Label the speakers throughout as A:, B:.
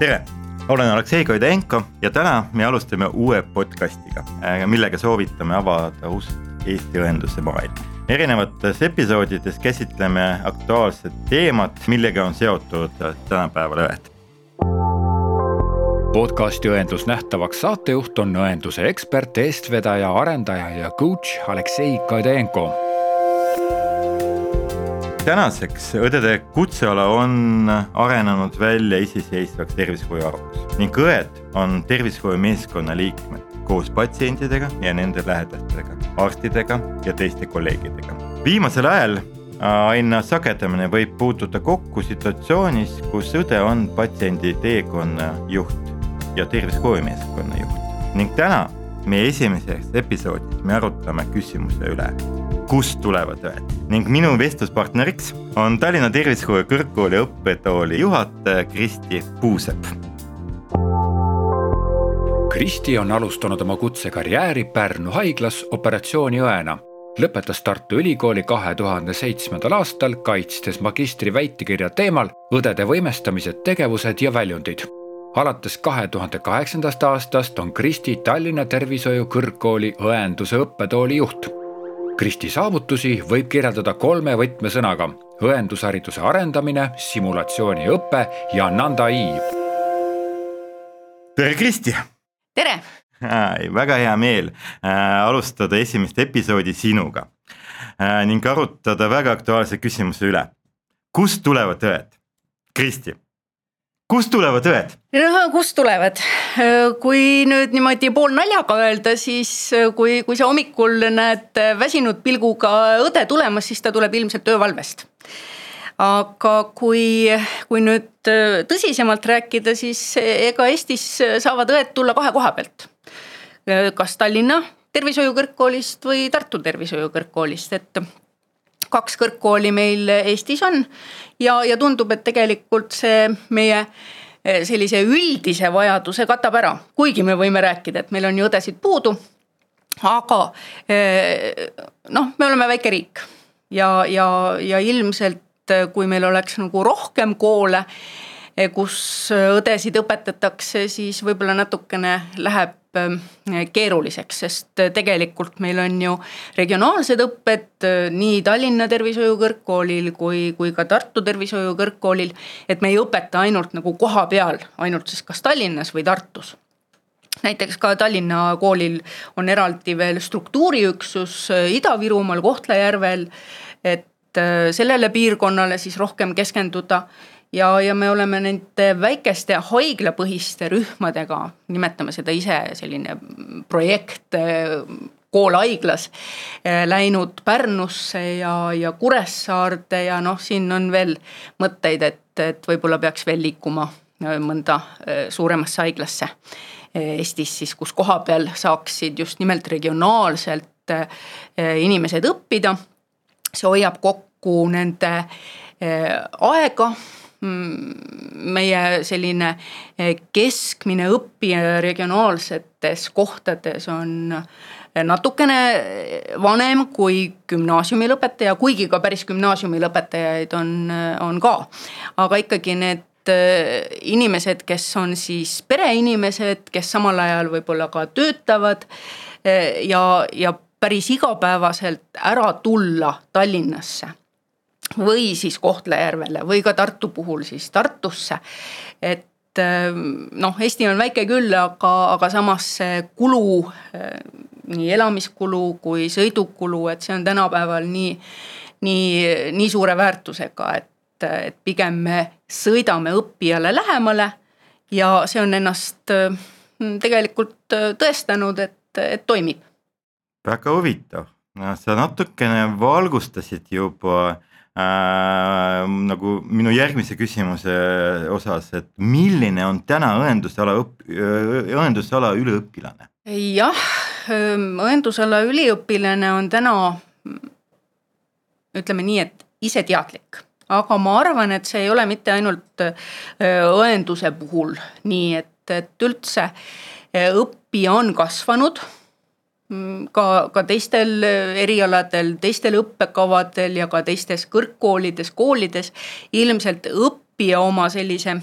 A: tere, olen Aleksei Koidenko ja täna me alustame uue podcast'iga, äh, millega soovitame avada ust Eesti õenduse maailma. erinevates episoodides käsitleme aktuaalset teemat, millega on seotud tänapäeval õed.
B: podcasti Õendus nähtavaks saatejuht on õenduse ekspert, eestvedaja, arendaja ja coach Aleksei Koidenko
A: tänaseks õdede kutseala on arenenud välja iseseisvaks tervishoiu haruks ning õed on tervishoiu meeskonna liikmed koos patsientidega ja nende lähedastega, arstidega ja teiste kolleegidega. viimasel ajal aina sagedamini võib puutuda kokku situatsioonis, kus õde on patsiendi teekonna juht ja tervishoiumeeskonna juht ning täna meie esimeses episoodis me arutame küsimuse üle kust tulevad õed ning minu vestluspartneriks on Tallinna Tervishoiu Kõrgkooli õppetooli juhataja Kristi Puusepp.
B: Kristi on alustanud oma kutsekarjääri Pärnu haiglas operatsiooniõena lõpetas Tartu Ülikooli kahe tuhande seitsmendal aastal, kaitstes magistri väitekirja teemal õdede võimestamised, tegevused ja väljundid. alates kahe tuhande kaheksandast aastast on Kristi Tallinna Tervishoiu Kõrgkooli õenduse õppetooli juht Kristi saavutusi võib kirjeldada kolme võtmesõnaga õendushariduse arendamine, simulatsiooniõpe ja nõnda-i.
A: tere, Kristi.
C: tere.
A: väga hea meel äh, alustada esimest episoodi sinuga äh, ning arutada väga aktuaalse küsimuse üle. kust tulevad tõed? Kristi kust tulevad õed?
C: no kust tulevad, kui nüüd niimoodi poolnaljaga öelda, siis kui, kui sa hommikul näed väsinud pilguga õde tulemas, siis ta tuleb ilmselt öövalvest. aga kui, kui nüüd tõsisemalt rääkida, siis ega Eestis saavad õed tulla kahe koha pealt. kas Tallinna tervishoiukõrgkoolist või Tartu tervishoiukõrgkoolist, et kaks kõrgkooli meil Eestis on. ja, ja tundub, et tegelikult see meie eh, sellise üldise vajaduse katab ära, kuigi me võime rääkida, et meil on ju õdesid puudu. aga eh, noh, me oleme väike riik ja, ja, ja ilmselt kui meil oleks nagu rohkem koole kus õdesid õpetatakse, siis võib-olla natukene läheb ähm, keeruliseks, sest tegelikult meil on ju regionaalsed õpped nii Tallinna Tervishoiu Kõrgkoolil kui, kui ka Tartu Tervishoiu Kõrgkoolil. et me ei õpeta ainult nagu koha peal, ainult siis kas Tallinnas või Tartus näiteks ka Tallinna koolil on eraldi veel struktuuriüksus Ida-Virumaal, Kohtla-Järvel. et sellele piirkonnale siis rohkem keskenduda ja, ja me oleme nende väikeste haiglapõhiste rühmadega, nimetame seda ise selline projekt kool haiglas eh, läinud Pärnusse ja, ja Kuressaarde ja noh, siin on veel mõtteid, et, et võib-olla peaks veel liikuma eh, mõnda eh, suuremasse haiglasse Eestis siis, kus kohapeal saaksid just nimelt regionaalselt inimesed õppida. see hoiab kokku nende aega meie selline eh, keskmine õppija regionaalsetes kohtades on eh, natukene vanem kui gümnaasiumi lõpetaja, kuigi ka päris gümnaasiumi lõpetajaid on, eh, on ka. aga ikkagi need inimesed, kes on siis pereinimesed, kes samal ajal võib-olla ka töötavad ja, ja päris igapäevaselt ära tulla Tallinnasse või siis Kohtla-Järvele või ka Tartu puhul siis Tartusse. et ähm, noh, Eesti on väike küll, aga, aga samas see kulu, äh, nii elamiskulu kui sõidukulu, et see on tänapäeval nii, nii, nii suure väärtusega, et, et pigem me sõidame õppijale lähemale. ja see on ennast äh, tegelikult äh, tõestanud, et, et toimib.
A: väga huvitav, sa natukene valgustasid juba äh, nagu minu järgmise küsimuse osas, et milline on täna õendusala õpp-, õendusala üliõpilane?
C: jah, ähm, õendusala üliõpilane on täna ütleme nii, et iseteadlik aga ma arvan, et see ei ole mitte ainult äh, õenduse puhul nii, et, et üldse äh, õppija on kasvanud ka, ka teistel äh, erialadel, teistel õppekavadel ja ka teistes kõrgkoolides, koolides ilmselt õppija oma sellise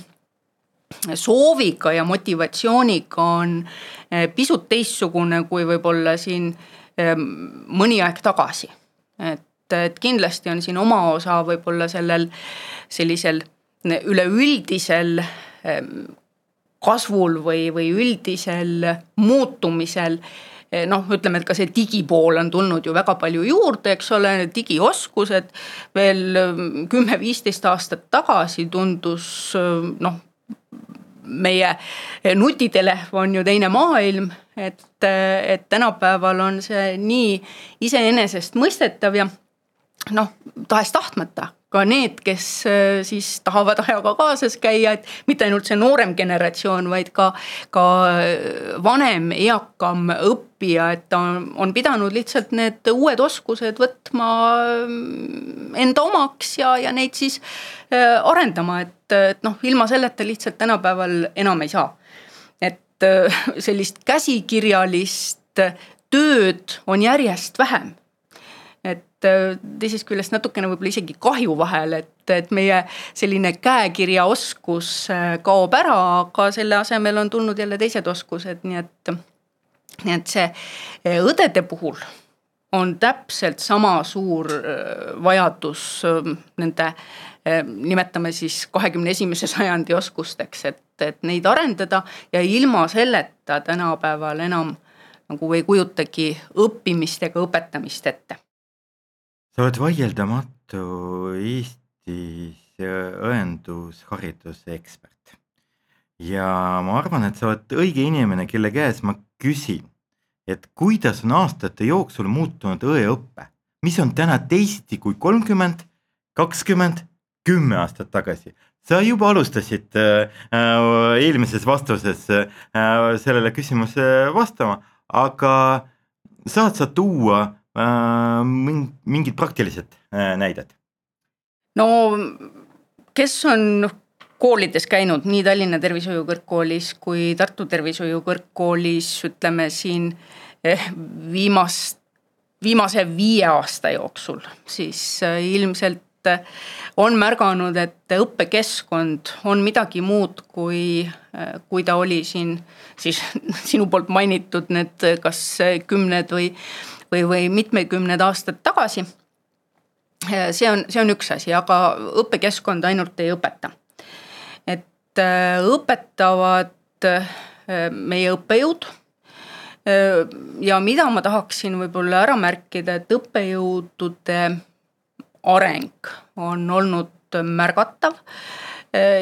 C: sooviga ja motivatsiooniga on pisut teistsugune kui võib-olla siin mõni aeg tagasi. et, et kindlasti on siin oma osa võib-olla sellel sellisel üleüldisel kasvul või, või üldisel muutumisel noh, ütleme, et ka see digipool on tulnud ju väga palju juurde, eks ole, digioskused. veel mm, kümme-viisteist aastat tagasi tundus noh, meie nutitelefon ju teine maailm, et, et tänapäeval on see nii iseenesestmõistetav ja noh, tahes-tahtmata ka need, kes äh, siis tahavad ajaga kaasas käia, et mitte ainult see noorem generatsioon, vaid ka, ka äh, vanem, eakam õppija, et ta on, pidanud lihtsalt need uued oskused võtma mm, enda omaks ja, ja neid siis äh, arendama, et, et noh, ilma selleta lihtsalt tänapäeval enam ei saa. et sellist käsikirjalist tööd on järjest vähem Äh, teisest küljest natukene võib-olla isegi kahju vahel, et, et meie selline käekirjaoskus äh, kaob ära, aga selle asemel on tulnud jälle teised oskused, nii et. nii et see äh, õdede puhul on täpselt sama suur vajadus nende nimetame siis kahekümne esimese sajandi oskusteks, et, et neid arendada ja ilma selleta tänapäeval enam nagu ei kujutagi õppimist ega õpetamist ette
A: sa oled vaieldamatu Eestis õendushariduse ekspert. ja ma arvan, et sa oled õige inimene, kelle käes ma küsin, et kuidas on aastate jooksul muutunud õeõpe, mis on täna teisiti kui kolmkümmend, kakskümmend, kümme aastat tagasi sa juba alustasid äh, äh eelmises vastuses äh, sellele küsimusele vastama, aga saad sa tuua Äh, mingid praktilised äh, näited?
C: no kes on koolides käinud nii Tallinna Tervishoiu Kõrgkoolis kui Tartu Tervishoiu Kõrgkoolis, ütleme siin eh, viimast, viimase viie aasta jooksul, siis äh, ilmselt on märganud, et õppekeskkond on midagi muud, kui, kui ta oli siin siis sinu poolt mainitud need kas kümned või või, või mitmekümned aastad tagasi. see on, see on üks asi, aga õppekeskkond ainult ei õpeta. et äh, õpetavad äh, meie õppejõud. Äh, ja mida ma tahaksin võib-olla ära märkida, et õppejõudude areng on olnud märgatav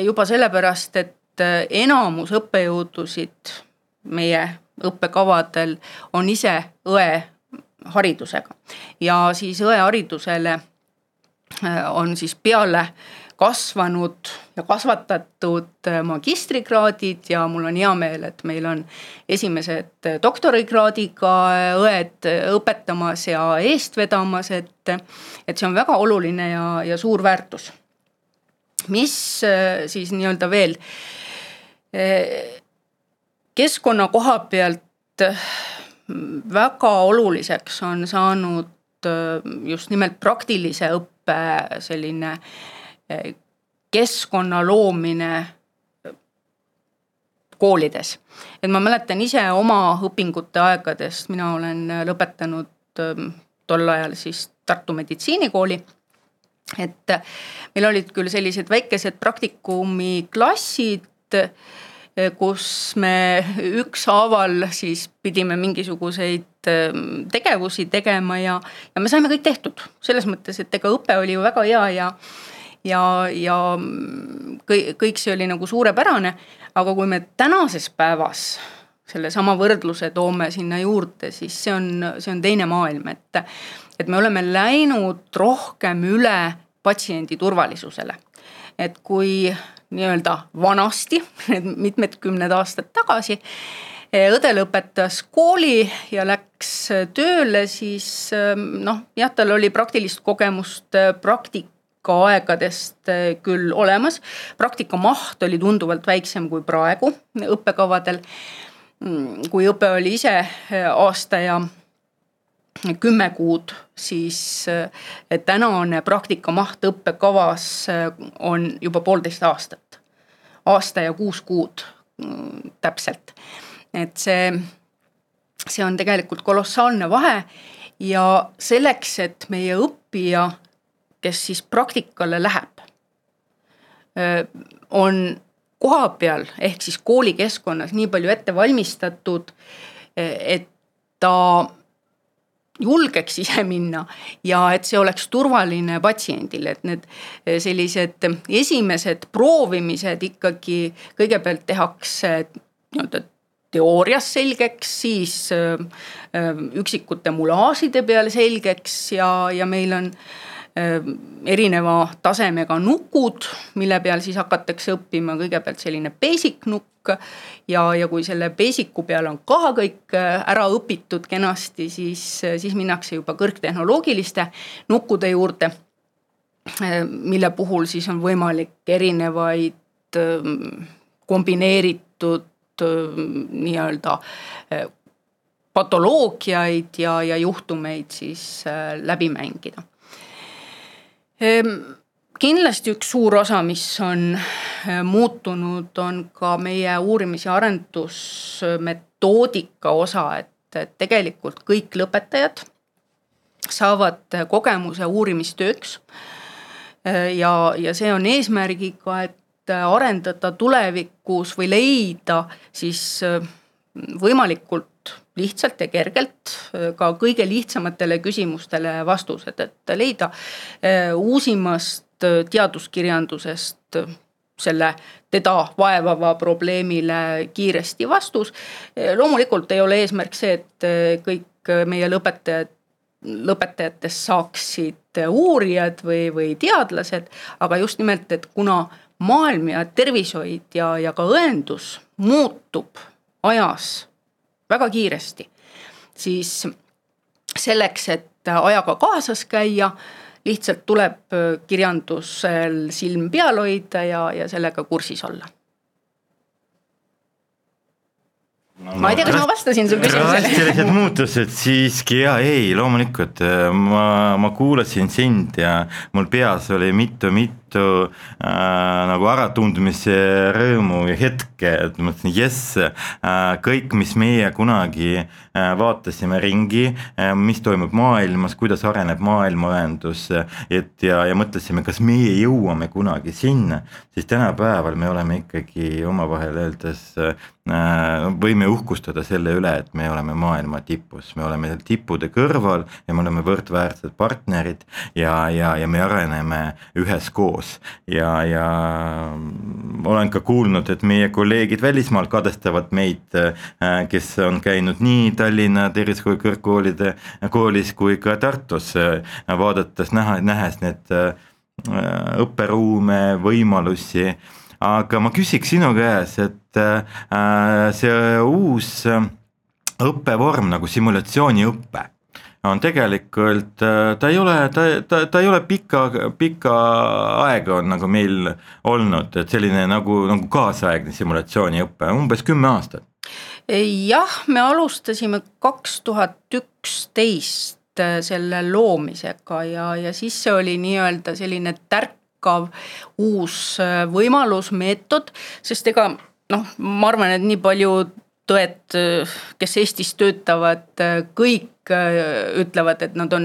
C: juba sellepärast, et enamus õppejõudusid meie õppekavadel on ise õe haridusega. ja siis õeharidusele äh, on siis peale kasvanud ja kasvatatud äh, magistrikraadid ja mul on hea meel, et meil on esimesed äh, doktorikraadiga õed õpetamas ja eest vedamas, et, et see on väga oluline ja, ja suur väärtus. mis siis nii-öelda veel keskkonna koha pealt väga oluliseks on saanud äh, just nimelt praktilise õppe selline äh, keskkonna loomine äh, koolides. et ma mäletan ise oma õpingute aegadest, mina olen lõpetanud tol ajal siis Tartu meditsiinikooli. et meil olid küll sellised väikesed praktikumi klassid kus me ükshaaval siis pidime mingisuguseid ehm, tegevusi tegema ja, ja me saime kõik tehtud. selles mõttes, et ega õpe oli ju väga hea ja, ja, ja kõik, kõik see oli nagu suurepärane. aga kui me tänases päevas sellesama võrdluse toome sinna juurde, siis see on, see on teine maailm, et, et me oleme läinud rohkem üle patsiendi turvalisusele. et kui nii-öelda vanasti, mitmed kümned aastad tagasi. õde lõpetas kooli ja läks tööle, siis noh, jah, tal oli praktilist kogemust praktikaaegadest küll olemas. praktika maht oli tunduvalt väiksem kui praegu õppekavadel. kui õpe oli ise aasta ja kümme kuud, siis tänane praktika maht õppekavas on juba poolteist aastat. aasta ja kuus kuud mm, täpselt. et see, see on tegelikult kolossaalne vahe ja selleks, et meie õppija, kes siis praktikale läheb, on kohapeal ehk siis koolikeskkonnas nii palju ette valmistatud, et ta julgeks ise minna ja et see oleks turvaline patsiendile, et need eh, sellised esimesed proovimised ikkagi kõigepealt tehakse nii-öelda teoorias selgeks, siis äh, üksikute mulaažide peal selgeks ja, ja meil on äh, erineva tasemega nukud, mille peal siis hakatakse õppima, kõigepealt selline basic nukk. ja, ja kui selle basic'u peal on ka kõik äh, ära õpitud kenasti, siis, äh, siis minnakse juba kõrgtehnoloogiliste nukkude juurde. Ehm, mille puhul siis on võimalik erinevaid ähm, kombineeritud nii-öelda äh, patoloogiaid ja, ja juhtumeid siis läbi mängida Ehm, kindlasti üks suur osa, mis on eh, muutunud, on ka meie uurimis- ja arendusmetoodika osa, et, et tegelikult kõik lõpetajad saavad kogemuse uurimistööks. Eh, ja, ja see on eesmärgiga, et arendada tulevikus või leida siis eh, võimalikult lihtsalt ja kergelt äh, ka kõige lihtsamatele küsimustele vastused, et leida äh, uusimast äh, teaduskirjandusest selle teda vaevava probleemile kiiresti vastus. loomulikult ei ole eesmärk see, et kõik meie lõpetajad, lõpetajatest saaksid uurijad või, või teadlased, aga just nimelt, et kuna maailm ja tervishoid ja, ja ka õendus muutub ajas väga kiiresti, siis selleks, et ajaga kaasas käia, lihtsalt tuleb kirjandusel silm peal hoida ja, ja sellega kursis olla no,. ma ei tea, kas ma vastasin su küsimusele.
A: drastilised muutused siiski ja ei, loomulikult ma, ma kuulasin sind ja mul peas oli mitu-mitu mitu äh, nagu äratundmise rõõmu ja hetke, et mõtlesin jess äh,, kõik, mis meie kunagi äh, vaatasime ringi äh,, mis toimub maailmas, kuidas areneb maailmaühendus, et ja, ja mõtlesime, kas meie jõuame kunagi sinna, siis tänapäeval me oleme ikkagi omavahel öeldes äh, võime uhkustada selle üle, et me oleme maailma tipus, me oleme tippude kõrval ja me oleme võrdväärsed partnerid ja, ja, ja me areneme üheskoos koos ja, ja olen ka kuulnud, et meie kolleegid välismaal kadestavad meid, äh, kes on käinud nii Tallinna Tervishoiu Kõrgkoolide koolis kui ka Tartus, äh, vaadates, näha, nähes need äh, õpperuume, võimalusi. Aga ma küsiks sinu käes, et see uus õppevorm nagu simulatsiooniõpe on tegelikult, äh, ta ei ole, ta, ta, ta ei ole pikka, pikka aega on nagu meil olnud, et selline nagu, nagu kaasaegne simulatsiooniõpe, umbes kümme aastat.
C: jah, me alustasime kaks tuhat üksteist äh, selle loomisega ja, ja siis see oli nii-öelda selline tärkav uus äh, võimalus, meetod, sest ega noh, ma arvan, et nii palju tõed, kes Eestis töötavad, kõik Äh, ütlevad, et nad on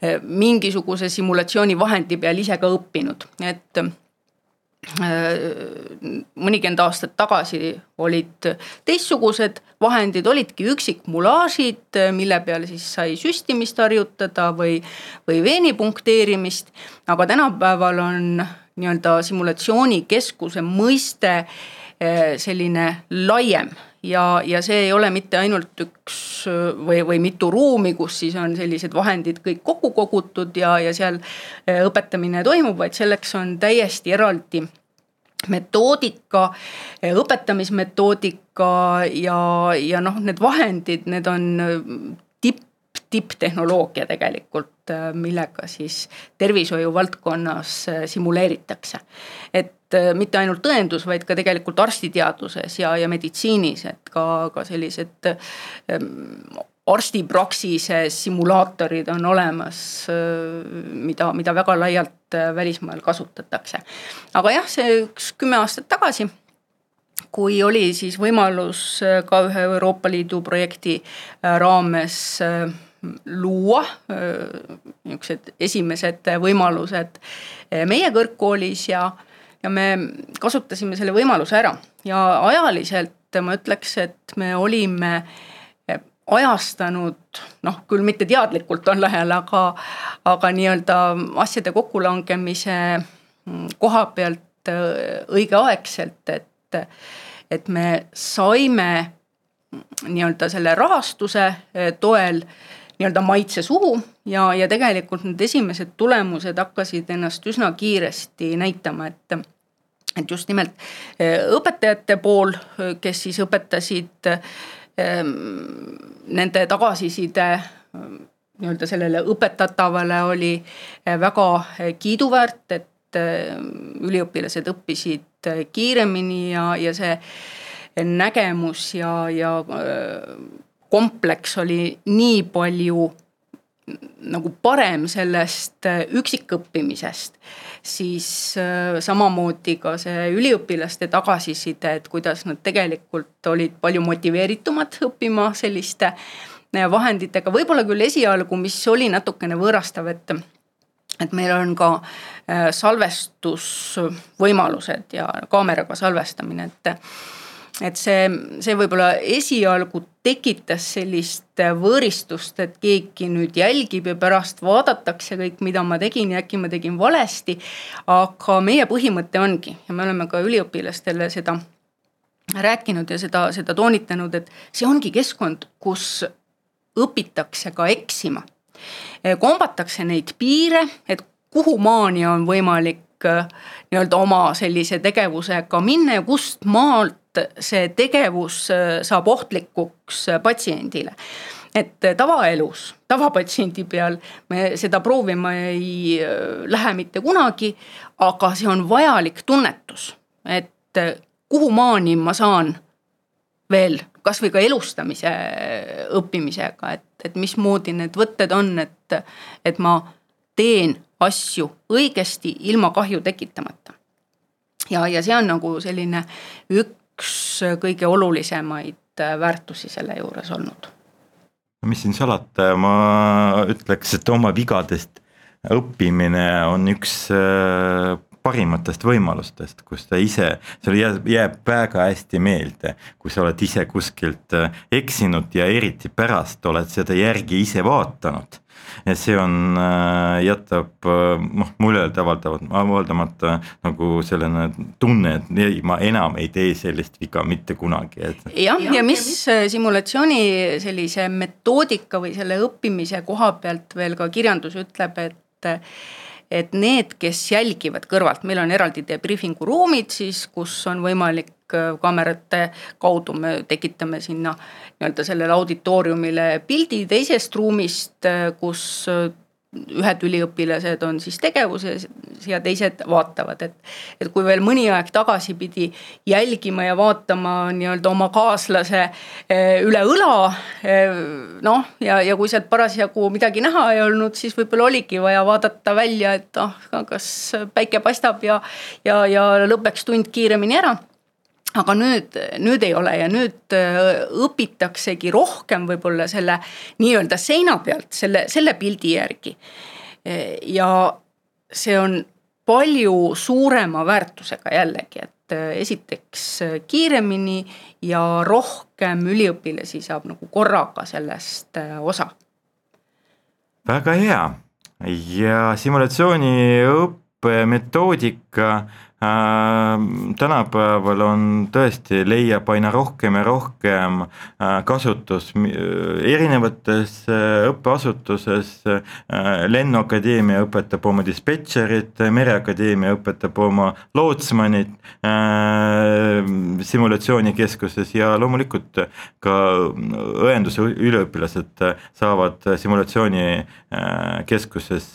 C: äh, mingisuguse simulatsioonivahendi peal ise ka õppinud, et äh, mõnikümmend aastat tagasi olid teistsugused vahendid, olidki üksikmulaažid, mille peal siis sai süstimist harjutada või, või veeni punkteerimist. aga tänapäeval on nii-öelda simulatsioonikeskuse mõiste selline laiem ja, ja see ei ole mitte ainult üks või, või mitu ruumi, kus siis on sellised vahendid kõik kokku kogutud ja, ja seal äh, õpetamine toimub, vaid selleks on täiesti eraldi metoodika, äh, õpetamismetoodika ja, ja noh, need vahendid, need on äh, tipp, tipptehnoloogia tegelikult, millega siis tervishoiu valdkonnas simuleeritakse. et äh, mitte ainult tõendus, vaid ka tegelikult arstiteaduses ja, ja meditsiinis, et ka, ka sellised ähm, arstipraksise simulaatorid on olemas, äh, mida, mida väga laialt äh, välismaal kasutatakse. aga jah, see üks kümme aastat tagasi kui oli siis võimalus ka ühe Euroopa Liidu projekti raames luua niisugused esimesed võimalused meie kõrgkoolis ja, ja me kasutasime selle võimaluse ära. Ja ajaliselt ma ütleks, et me olime ajastanud, noh küll mitte teadlikult tol ajal, aga, aga nii-öelda asjade kokkulangemise koha pealt äh, õigeaegselt, et, et me saime nii-öelda selle rahastuse äh, toel nii-öelda maitse suhu ja, ja tegelikult need esimesed tulemused hakkasid ennast üsna kiiresti näitama, et et just nimelt äh, õpetajate pool, kes siis õpetasid Ehm, nende tagasiside nii-öelda sellele õpetatavale oli eh, väga eh, kiiduväärt, et üliõpilased õppisid eh, kiiremini ja, ja see nägemus ja, ja kompleks oli nii palju nagu parem sellest üksikõppimisest siis äh, samamoodi ka see üliõpilaste tagasiside, et kuidas nad tegelikult olid palju motiveeritumad õppima selliste äh, vahenditega, võib-olla küll esialgu, mis oli natukene võõrastav, et et meil on ka äh, salvestusvõimalused ja kaameraga salvestamine, et et see, see võib-olla esialgu tekitas sellist võõristust, et keegi nüüd jälgib ja pärast vaadatakse kõik, mida ma tegin ja äkki ma tegin valesti. aga meie põhimõte ongi ja me oleme ka üliõpilastele seda rääkinud ja seda, seda toonitanud, et see ongi keskkond, kus õpitakse ka eksima. kombatakse neid piire, et kuhu maani on võimalik nii-öelda oma sellise tegevusega minna ja kust maalt see tegevus äh, saab ohtlikuks äh, patsiendile. Et äh, tavaelus, tavapatsiendi peal me seda proovima ei lähe mitte kunagi, aga see on vajalik tunnetus, et kuhumaani ma saan veel kasvõi ka elustamise õppimisega, et, et mismoodi need võtted on, et, et ma teen asju õigesti ilma kahju tekitamata. ja, ja see on nagu selline üks üks kõige olulisemaid äh, väärtusi selle juures olnud.
A: mis siin salata, ma ütleks, et oma vigadest õppimine on üks äh, parimatest võimalustest, kus ta ise, sulle jääb, jääb väga hästi meelde, kui sa oled ise kuskilt äh, eksinud ja eriti pärast oled seda järgi ise vaatanud ja see on, äh, jätab äh, noh, muljet avaldavad, avaldamata nagu selline tunne, et ei, ma enam ei tee sellist viga mitte kunagi, et.
C: jah, ja, ja mis äh, simulatsiooni sellise metoodika või selle õppimise koha pealt veel ka kirjandus ütleb, et et need, kes jälgivad kõrvalt, meil on eraldi debriefing'u ruumid siis, kus on võimalik äh, kaamerate kaudu me tekitame sinna nii-öelda sellele auditooriumile pildi teisest ruumist, äh, kus äh, ühed üliõpilased on siis tegevuses ja teised vaatavad, et. et kui veel mõni aeg tagasi pidi jälgima ja vaatama nii-öelda oma kaaslase eh, üle õla. Eh, noh, ja, ja kui sealt parasjagu midagi näha ei olnud, siis võib-olla oligi vaja vaadata välja, et ah, kas päike paistab ja, ja, ja lõpeks tund kiiremini ära aga nüüd, nüüd ei ole ja nüüd äh, õpitaksegi rohkem võib-olla selle nii-öelda seina pealt, selle, selle pildi järgi. ja see on palju suurema väärtusega jällegi, et äh, esiteks äh, kiiremini ja rohkem üliõpilasi saab nagu korraga sellest osa.
A: väga hea ja simulatsiooniõppe metoodika tänapäeval on tõesti, leiab aina rohkem ja rohkem äh, kasutus erinevates äh, õppeasutuses. Äh, lennuakadeemia õpetab oma dispetšerit, Mereakadeemia õpetab oma lootsmanit simulatsioonikeskuses ja loomulikult ka õenduse üliõpilased saavad simulatsioonikeskuses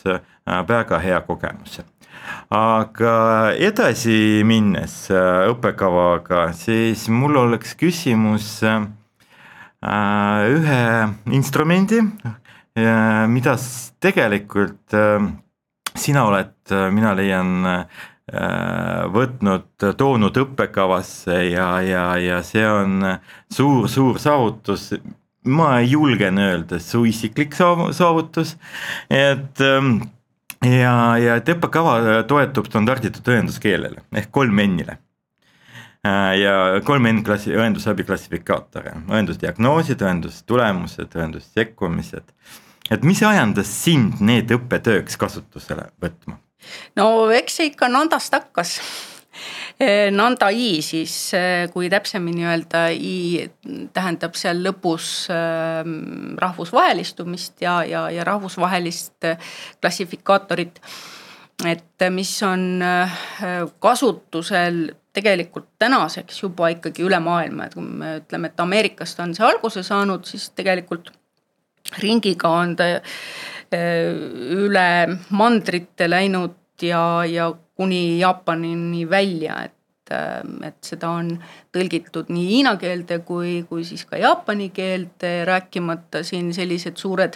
A: väga hea kogemuse aga edasi minnes äh, õppekavaga, siis mul oleks küsimus äh, ühe instrumendi, äh, mida tegelikult sina oled, mina leian, võtnud, toonud õppekavasse ja, ja, ja see on suur-suur saavutus. ma julgen öelda, su isiklik saavutus, et ähm, ja, ja et õppekava toetub standarditud tõenduskeelele ehk kolm N-ile äh, ja kolm N klassi, õendusabi klassifikaatore, õendusdiagnoosid, õendustulemused, õendussekkumised. et mis ajendas sind need õppetööks kasutusele võtma?
C: no eks see ikka nandast hakkas. Eh, Nanda i siis, eh, kui täpsemini öelda, i tähendab seal lõpus ehm, rahvusvahelistumist ja, ja, ja rahvusvahelist eh, klassifikaatorit. et mis on kasutusel tegelikult tänaseks juba ikkagi üle maailma, et kui me ütleme, et Ameerikast on see alguse saanud, siis tegelikult ringiga on ta üle mandrite läinud ja, ja kuni Jaapanini välja, et et seda on tõlgitud nii hiina keelde kui, kui siis ka jaapani keelde, rääkimata siin sellised suured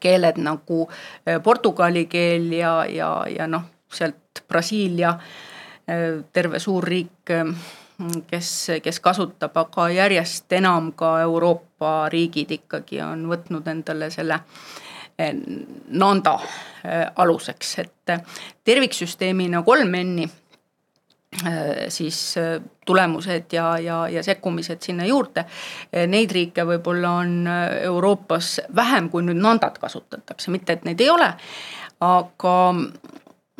C: keeled nagu eh, portugali keel ja, ja, ja noh, sealt Brasiilia, eh, terve suur riik, eh, kes, kes kasutab, aga järjest enam ka Euroopa riigid ikkagi on võtnud endale selle äh, Nanda äh, aluseks, et äh, terviksüsteemina kolm N-i siis tulemused ja, ja, ja sekkumised sinna juurde. Neid riike võib-olla on Euroopas vähem, kui nüüd Nandat kasutatakse, mitte et neid ei ole, aga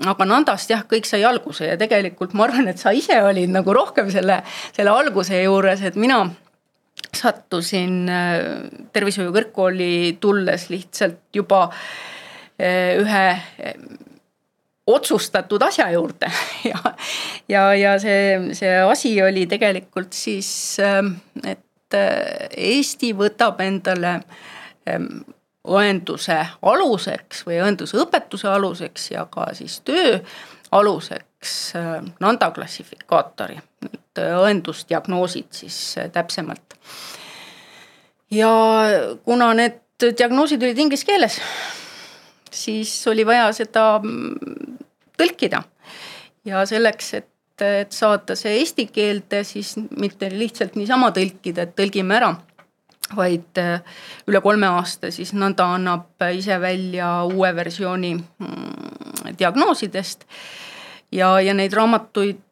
C: aga Nandast jah, kõik sai alguse ja tegelikult ma arvan, et sa ise olid nagu rohkem selle, selle alguse juures, et mina sattusin äh, tervishoiu kõrgkooli tulles lihtsalt juba äh, ühe äh, otsustatud asja juurde. Ja, ja, ja see, see asi oli tegelikult siis, et Eesti võtab endale õenduse aluseks või õendusõpetuse aluseks ja ka siis töö aluseks Nanda klassifikaatori, õendusdiagnoosid siis täpsemalt ja kuna need diagnoosid olid inglise keeles, siis oli vaja seda mm, tõlkida. ja selleks, et, et saada see eesti keelde, siis mitte lihtsalt niisama tõlkida, et tõlgime ära vaid äh, üle kolme aasta siis nõnda annab ise välja uue versiooni mm, diagnoosidest. ja, ja neid raamatuid äh,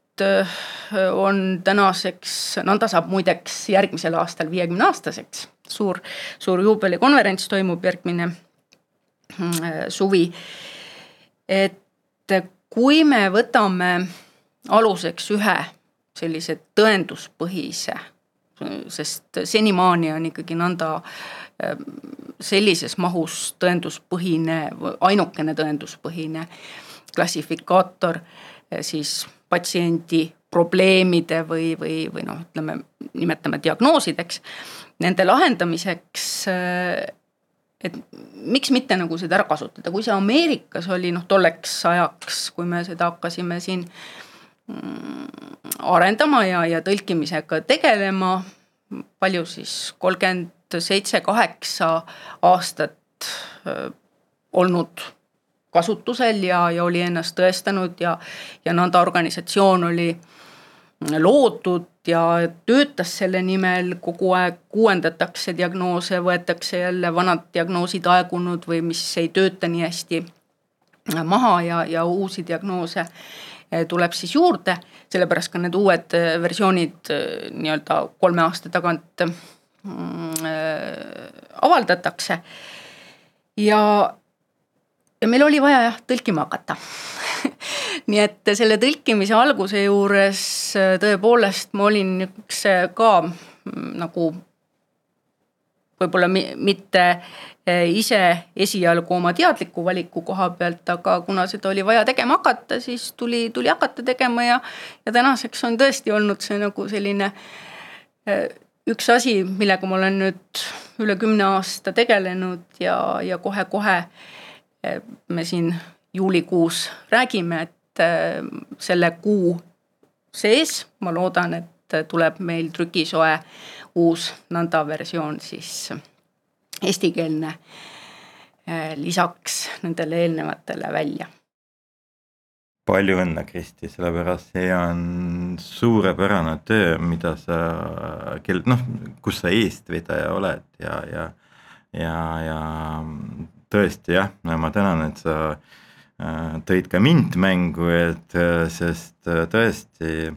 C: on tänaseks, nõnda saab muideks järgmisel aastal viiekümne aastaseks suur, suur juubelikonverents toimub järgmine mm, suvi. et kui me võtame aluseks ühe sellise tõenduspõhise, sest senimaani on ikkagi nõnda ähm, sellises mahus tõenduspõhine, ainukene tõenduspõhine klassifikaator siis patsiendi probleemide või, või, või noh, ütleme, nimetame diagnoosideks nende lahendamiseks et miks mitte nagu seda ära kasutada, kui see Ameerikas oli noh, tolleks ajaks, kui me seda hakkasime siin mm, arendama ja, ja tõlkimisega tegelema, palju siis kolmkümmend seitse, kaheksa aastat äh, olnud kasutusel ja, ja oli ennast tõestanud ja, ja nõnda organisatsioon oli loodud ja töötas selle nimel, kogu aeg uuendatakse diagnoose, võetakse jälle vanad diagnoosid aegunud või mis ei tööta nii hästi maha ja, ja uusi diagnoose eh, tuleb siis juurde, sellepärast ka need uued eh, versioonid eh, nii-öelda kolme aasta tagant mm, avaldatakse. ja, ja meil oli vaja jah tõlkima hakata. Nii et selle tõlkimise alguse juures äh, tõepoolest ma olin niisuguse ka mm, nagu võib-olla mitte äh, ise esialgu oma teadliku valiku koha pealt, aga kuna seda oli vaja tegema hakata, siis tuli, tuli hakata tegema ja, ja tänaseks on tõesti olnud see nagu selline äh, üks asi, millega ma olen nüüd üle kümne aasta tegelenud ja, ja kohe-kohe me siin juulikuus räägime, et Äh, selle kuu sees, ma loodan, et tuleb meil trükisoe uus nõnda versioon siis eestikeelne äh, lisaks nendele eelnevatele välja.
A: Palju õnne, Kristi, sellepärast see on suurepärane töö, mida sa, kel noh, kus sa eestvedaja oled ja, ja, ja, ja tõesti jah, ma tänan, et sa äh, tõid ka mind mängu, et äh, sest äh, tõesti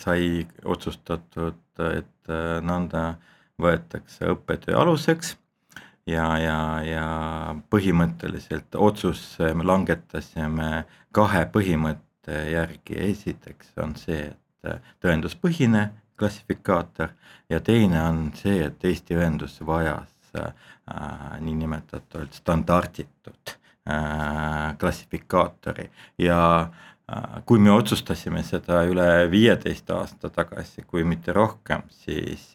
A: sai otsustatud, et nõnda võetakse õppetöö aluseks ja, ja, ja põhimõtteliselt otsuse me langetasime kahe põhimõtte järgi, esiteks on see, et tõenduspõhine klassifikaator ja teine on see, et Eesti ühendus vajas äh, niinimetatult standarditud äh, klassifikaatori. Ja äh, kui me otsustasime seda üle viieteist aasta tagasi, kui mitte rohkem, siis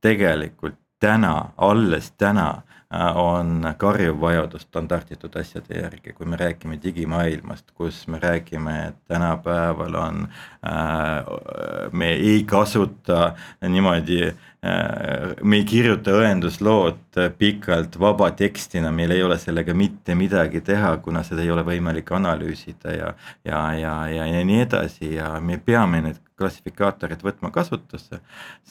A: tegelikult täna, alles täna äh, on karjuv vajadus standarditud asjade järgi, kui me räägime digimaailmast, kus me räägime, et tänapäeval on äh,, me ei kasuta niimoodi äh,, me ei kirjuta õenduslood pikalt vaba tekstina, meil ei ole sellega mitte midagi teha, kuna seda ei ole võimalik analüüsida ja, ja, ja, ja, ja nii edasi. Ja me peame need klassifikaatorid võtma kasutusse,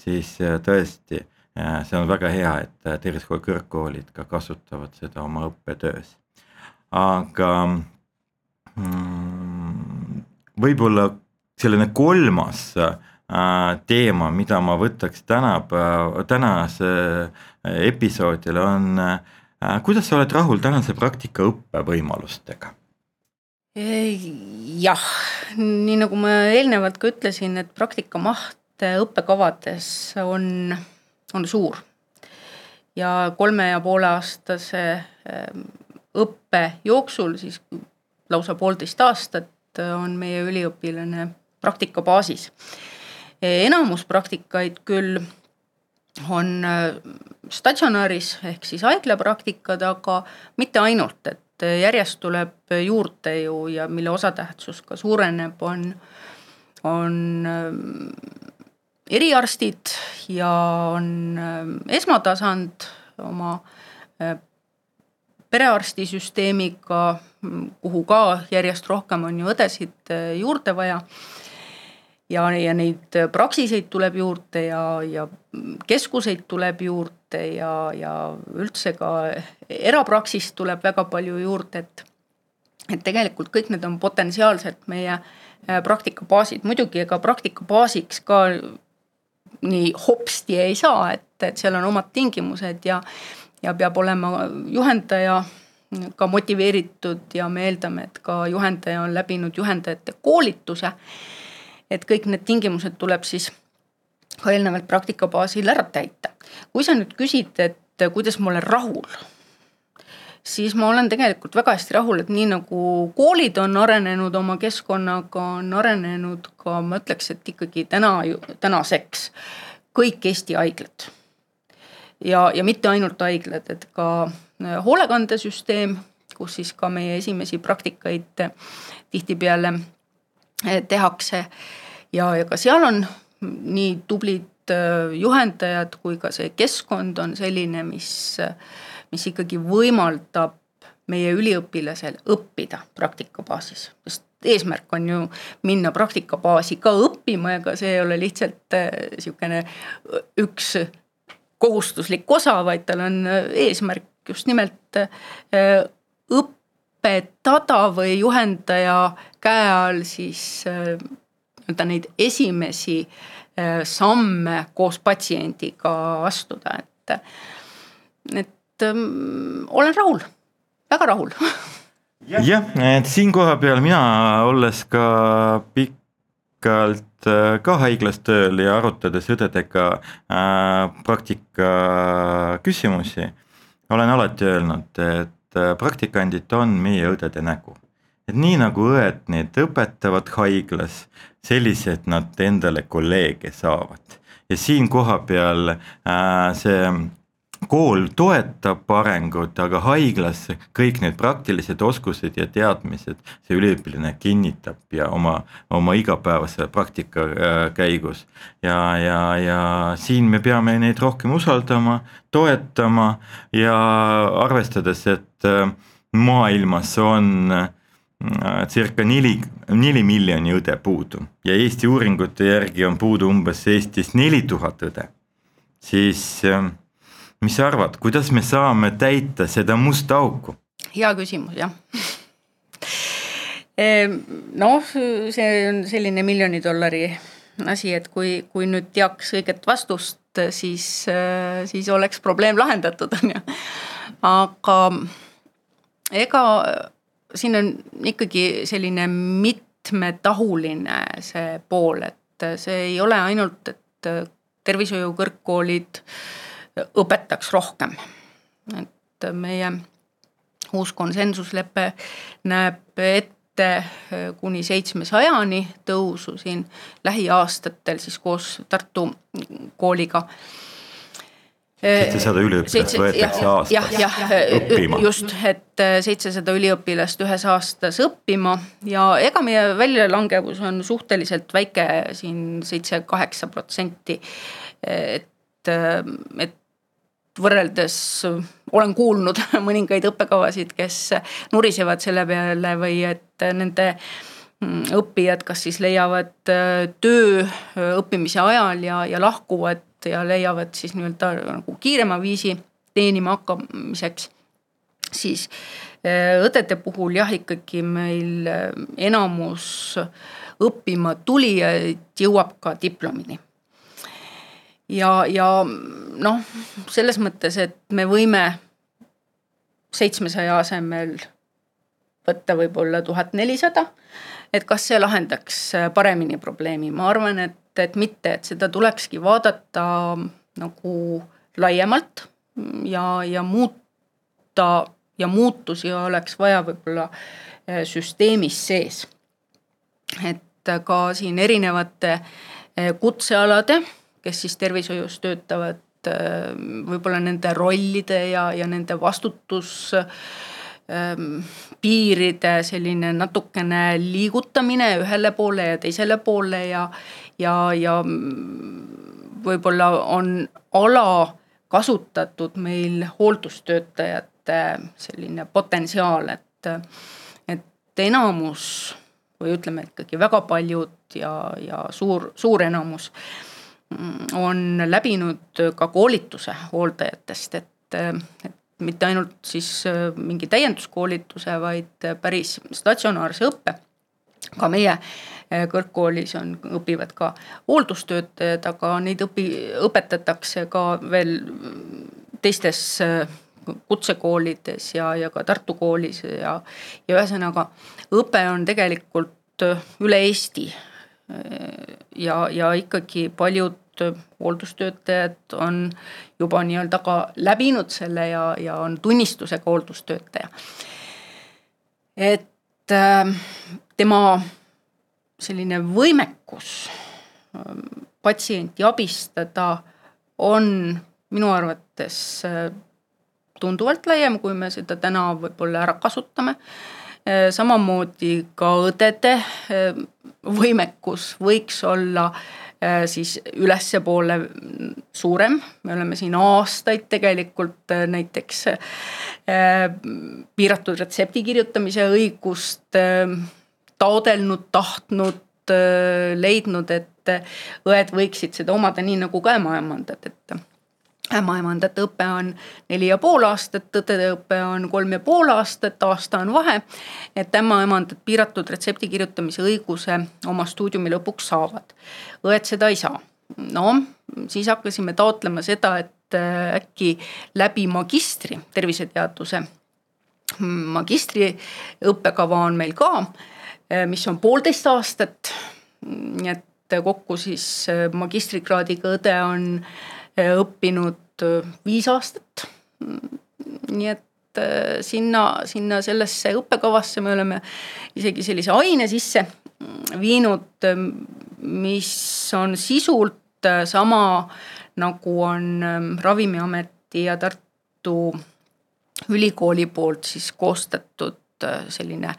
A: siis äh, tõesti see on väga hea, et äh, tervishoiu kõrgkoolid ka kasutavad seda oma õppetöös. aga mm, võib-olla selline kolmas äh, teema, mida ma võtaks tänapäeva, tänase äh, episoodile on äh,, kuidas sa oled rahul tänase praktika õppevõimalustega?
C: jah, nii nagu ma eelnevalt ka ütlesin, et praktika maht õppekavades on on suur. ja kolme ja poole aastase ähm, õppe jooksul siis lausa poolteist aastat on meie üliõpilane praktikabaasis. enamus praktikaid küll on äh, statsionaaris ehk siis haiglapraktikad, aga mitte ainult, et järjest tuleb juurde ju ja mille osatähtsus ka suureneb, on, on ähm, eriarstid ja on ähm, esmatasand oma äh, perearstisüsteemiga, kuhu ka järjest rohkem on ju õdesid äh, juurde vaja. ja, ja neid praksiseid tuleb juurde ja, ja keskuseid tuleb juurde ja, ja üldse ka erapraksist tuleb väga palju juurde, et et tegelikult kõik need on potentsiaalselt meie äh, praktikabaasid, muidugi ega praktikabaasiks ka nii hopsti ei saa, et, et seal on omad tingimused ja, ja peab olema juhendaja ka motiveeritud ja me eeldame, et ka juhendaja on läbinud juhendajate koolituse. et kõik need tingimused tuleb siis ka eelnevalt praktika baasil ära täita. kui sa nüüd küsid, et kuidas ma olen rahul siis ma olen tegelikult väga hästi rahul, et nii nagu koolid on arenenud oma keskkonnaga, on arenenud ka ma ütleks, et ikkagi täna, tänaseks kõik Eesti haiglad. ja, ja mitte ainult haiglad, et ka äh, hoolekandesüsteem, kus siis ka meie esimesi praktikaid tihtipeale äh, tehakse. ja, ja ka seal on nii tublid äh, juhendajad kui ka see keskkond on selline, mis mis ikkagi võimaldab meie üliõpilasel õppida praktikabaasis, sest eesmärk on ju minna praktikabaasi ka õppima, ega see ei ole lihtsalt niisugune äh, üks kohustuslik osa, vaid tal on äh, eesmärk just nimelt äh, õpetada või juhendaja käe all siis nii-öelda neid esimesi samme koos patsiendiga astuda, et, et ähm, olen rahul, väga rahul.
A: Jah, et siin koha peal mina, olles ka pikalt äh, ka haiglas tööl ja arutades õdedega äh, praktika küsimusi, olen alati öelnud, et äh, praktikandid on meie õdede nägu. et nii nagu õed neid õpetavad haiglas, sellised nad endale kolleege saavad. Ja siin koha peal äh, see kool toetab arengut, aga haiglas kõik need praktilised oskused ja teadmised see üliõpilane kinnitab ja oma, oma igapäevase praktika äh, käigus. ja, ja, ja siin me peame neid rohkem usaldama, toetama ja arvestades, et äh, maailmas on circa neli, neli miljoni õde puudu ja Eesti uuringute järgi on puudu umbes Eestis neli tuhat õde, siis äh, mis sa arvad, kuidas me saame täita seda musta auku?
C: hea küsimus, jah ehm, noh, see on selline miljoni dollari asi, et kui, kui nüüd teaks õiget vastust, siis, siis oleks probleem lahendatud, on ju. aga ega siin on ikkagi selline mitmetahuline see pool, et see ei ole ainult, et tervishoiukõrgkoolid õpetaks rohkem. et meie uus konsensuslepe näeb ette kuni seitsmesajani tõusu siin lähiaastatel siis koos Tartu kooliga
A: seitsesada üliõpilast võetakse aastas
C: jah, jah, õppima. just, et seitsesada üliõpilast ühes aastas õppima ja ega meie väljalangevus on suhteliselt väike siin seitse-kaheksa protsenti. et, et võrreldes olen kuulnud mõningaid õppekavasid, kes nurisevad selle peale või et nende mm, õppijad kas siis leiavad äh, töö õppimise ajal ja, ja lahkuvad ja leiavad siis nii-öelda nagu kiirema viisi teenima hakkamiseks, siis äh, õdede puhul jah, ikkagi meil äh, enamus õppima tulijaid jõuab ka diplomini. Ja, ja noh, selles mõttes, et me võime seitsmesaja asemel võtta võib-olla tuhat nelisada. et kas see lahendaks paremini probleemi, ma arvan, et et mitte, et seda tulekski vaadata nagu laiemalt ja, ja muuta ja muutusi oleks vaja võib-olla eh, süsteemis sees. et ka siin erinevate eh, kutsealade, kes siis tervishoius töötavad, eh, võib-olla nende rollide ja, ja nende vastutus piiride selline natukene liigutamine ühele poole ja teisele poole ja, ja, ja võib-olla on ala kasutatud meil hooldustöötajate selline potentsiaal, et, et enamus või ütleme ikkagi väga paljud ja, ja suur, suur enamus on läbinud ka koolituse hooldajatest, et, et mitte ainult siis mingi täienduskoolituse, vaid päris statsionaarse õppe. ka meie Eh, kõrgkoolis on, õpivad ka hooldustöötajad, aga neid õpi, õpetatakse ka veel teistes eh, kutsekoolides ja, ja ka Tartu koolis ja, ja ühesõnaga õpe on tegelikult üle Eesti. Ja, ja ikkagi paljud hooldustöötajad on juba nii-öelda ka läbinud selle ja, ja on tunnistusega hooldustöötaja. et tema selline võimekus ähm, patsienti abistada on minu arvates äh, tunduvalt laiem, kui me seda täna võib-olla ära kasutame. Äh, samamoodi ka õdede äh, võimekus võiks olla siis ülespoole suurem, me oleme siin aastaid tegelikult näiteks piiratud retsepti kirjutamise õigust taodelnud, tahtnud, leidnud, et õed võiksid seda omada nii nagu ka ämmaemandat, et ämmaemandate õpe on neli ja pool aastat, õdede õpe on kolm ja pool aastat, aasta on vahe. et ämmaemandad piiratud retsepti kirjutamise õiguse oma stuudiumi lõpuks saavad. õed seda ei saa. no siis hakkasime taotlema seda, et äkki läbi magistri, terviseteaduse magistri õppekava on meil ka Äh, mis on poolteist aastat. nii et kokku siis äh, magistrikraadiga õde on äh, õppinud viis aastat. nii et sinna, sinna sellesse õppekavasse me oleme isegi sellise aine sisse viinud, mis on sisult sama nagu on Ravimiameti ja Tartu Ülikooli poolt siis koostatud selline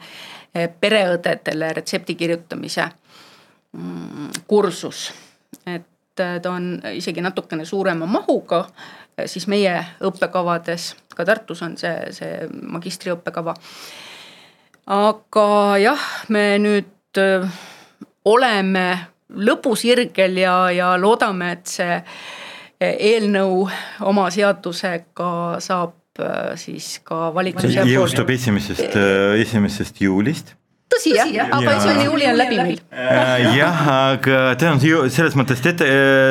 C: pereõdedele retsepti kirjutamise mm, kursus. et ta on isegi natukene suurema mahuga, eh, siis meie õppekavades, ka Tartus on see, see magistriõppekava. aga jah, me nüüd öö, oleme lõpusirgel ja, ja loodame, et see eelnõu oma seadusega saab siis ka valitsuse
A: jõustub esimesest, esimesest juulist
C: tõsi jah ja., aga esimene juuli on läbi meil.
A: Äh, jah, aga tähendab selles mõttes ette,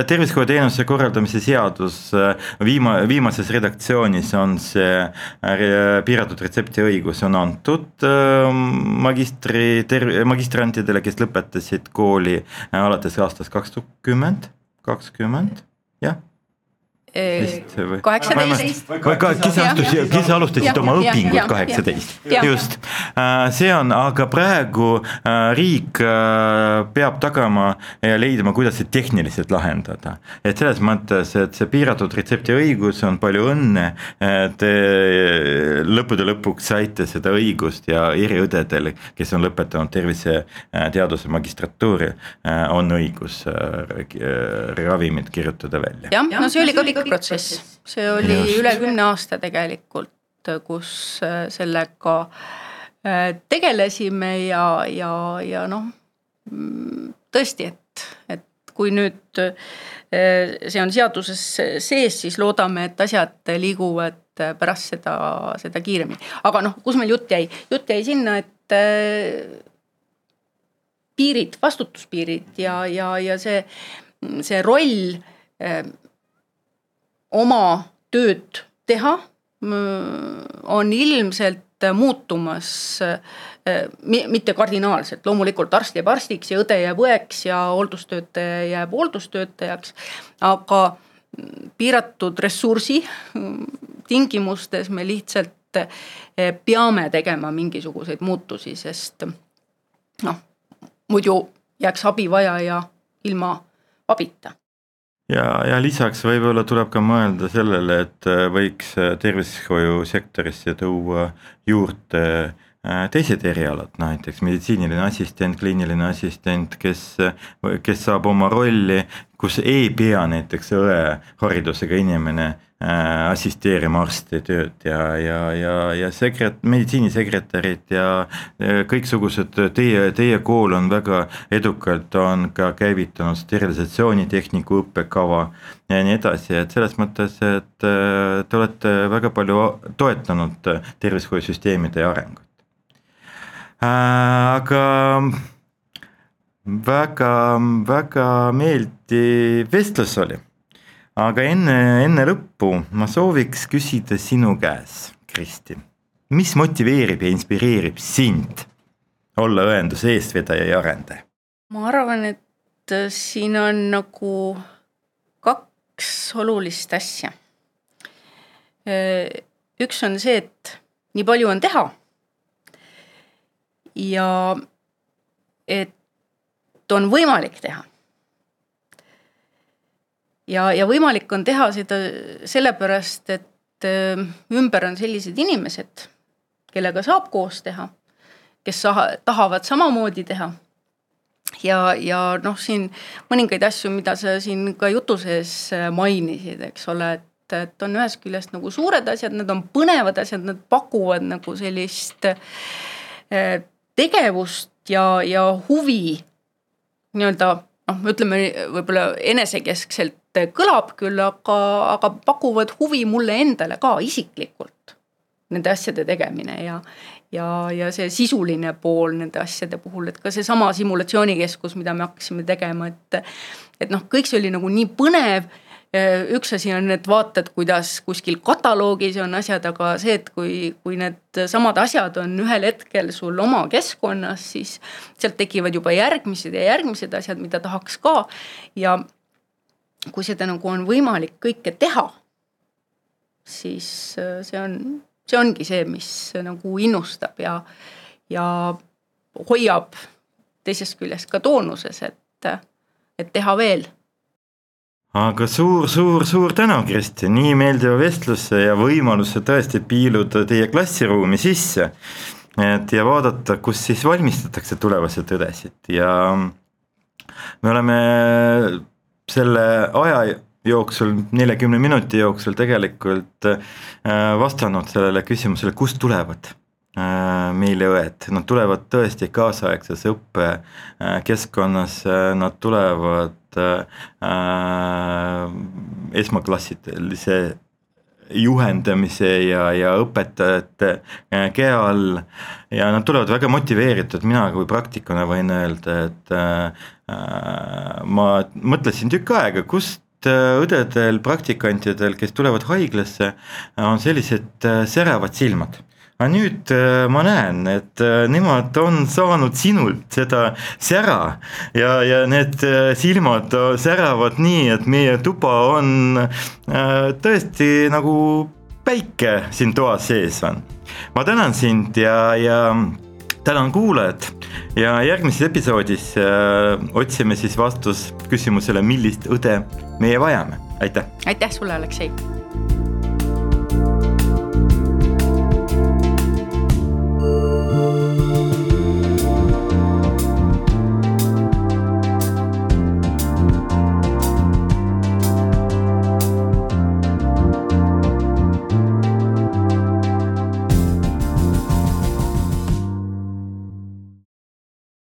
A: tervishoiuteenuse korraldamise seadus äh, viima-, viimases redaktsioonis on see äh, piiratud retseptiõigus on antud magistri, ter-, magistrantidele, kes lõpetasid kooli alates aastast kaks tuhat kümmend, kakskümmend, jah
C: kaheksateist.
A: kes astus, kes alustasid oma õpingut kaheksateist, just. Äh, see on, aga praegu äh, riik äh, peab tagama ja leidma, kuidas see tehniliselt lahendada. et selles mõttes, et see piiratud retsepti õigus on palju õnne, te lõppude lõpuks saite seda õigust ja eriõdedel, kes on lõpetanud terviseteaduse magistratuuri, on õigus ravimid kirjutada välja.
C: jah, no see oli ka pikk protsess, see oli Just. üle kümne aasta tegelikult, kus äh, sellega äh, tegelesime ja, ja, ja noh, mm, tõesti, et, et kui nüüd äh, see on seaduses sees, siis loodame, et asjad liiguvad pärast seda, seda kiiremini. aga noh, kus meil jutt jäi, jutt jäi sinna, et piirid, vastutuspiirid ja, ja, ja see, see roll oma tööd teha, on ilmselt muutumas mitte kardinaalselt, loomulikult arst jääb arstiks ja õde jääb õeks ja hooldustöötaja jääb hooldustöötajaks, aga piiratud ressursi tingimustes me lihtsalt peame tegema mingisuguseid muutusi, sest noh, muidu jääks abivajaja ilma abita
A: ja, ja lisaks võib-olla tuleb ka mõelda sellele, et äh, võiks äh, tervishoiusektorisse tuua juurde äh, teised erialad, näiteks meditsiiniline assistent, kliiniline assistent, kes, kes saab oma rolli, kus ei pea näiteks õe haridusega inimene assisteerima arstide tööd ja, ja, ja, ja sekret-, meditsiinisekretärid ja kõiksugused, teie, teie kool on väga edukalt, on ka käivitanud sterilisatsioonitehniku õppekava ja nii edasi, et selles mõttes, et äh, te olete väga palju toetanud tervishoiusüsteemide arengut. Äh, aga väga, väga meeldiv vestlus oli aga enne, enne lõppu ma sooviks küsida sinu käes, Kristi, mis motiveerib ja inspireerib sind olla õenduse eestvedaja ja arendaja?
C: ma arvan, et äh, siin on nagu kaks olulist asja. Äh, üks on see, et nii palju on teha. ja et on võimalik teha ja, ja võimalik on teha seda sellepärast, et äh, ümber on sellised inimesed, kellega saab koos teha, kes tahavad samamoodi teha. ja, ja noh, siin mõningaid asju, mida sa siin ka jutu sees äh, mainisid, eks ole, et, et on ühest küljest nagu suured asjad, need on põnevad asjad, nad pakuvad nagu sellist äh, tegevust ja, ja huvi nii-öelda noh, ütleme võib-olla enesekeskselt kõlab küll, aga, aga pakuvad huvi mulle endale ka isiklikult. Nende asjade tegemine ja, ja, ja see sisuline pool nende asjade puhul, et ka seesama simulatsioonikeskus, mida me hakkasime tegema, et. et noh, kõik see oli nagu nii põnev üks asi on need vaated, kuidas kuskil kataloogis on asjad, aga see, et kui, kui need samad asjad on ühel hetkel sul oma keskkonnas, siis sealt tekivad juba järgmised ja järgmised asjad, mida tahaks ka. ja kui seda nagu on võimalik kõike teha, siis äh, see on, see ongi see, mis nagu innustab ja, ja hoiab teisest küljest ka toonuses, et, et teha veel
A: aga suur-suur-suur tänu, Kristjan, nii meeldiva vestluse ja võimaluse tõesti piiluda teie klassiruumi sisse. et ja vaadata, kus siis valmistatakse tulevased õdesid ja me oleme selle aja jooksul, neljakümne minuti jooksul tegelikult äh, vastanud sellele küsimusele, kust tulevad meile õed, nad tulevad tõesti kaasaegses õppekeskkonnas, nad tulevad esmaklassilise juhendamise ja, ja õpetajate äh, käe all. Ja nad tulevad väga motiveeritud, mina kui praktikuna võin öelda, et äh, äh ma mõtlesin tükk aega, kust äh, õdedel, praktikantidel, kes tulevad haiglasse, on sellised säravad silmad aga nüüd äh, ma näen, et äh, nemad on saanud sinult seda sära ja, ja need äh, silmad säravad nii, et meie tuba on tõesti nagu päike siin toas sees on. ma tänan sind ja, ja tänan kuulajat ja järgmises episoodis äh, otsime siis vastus küsimusele, millist õde meie vajame, aitäh.
C: aitäh sulle, Aleksei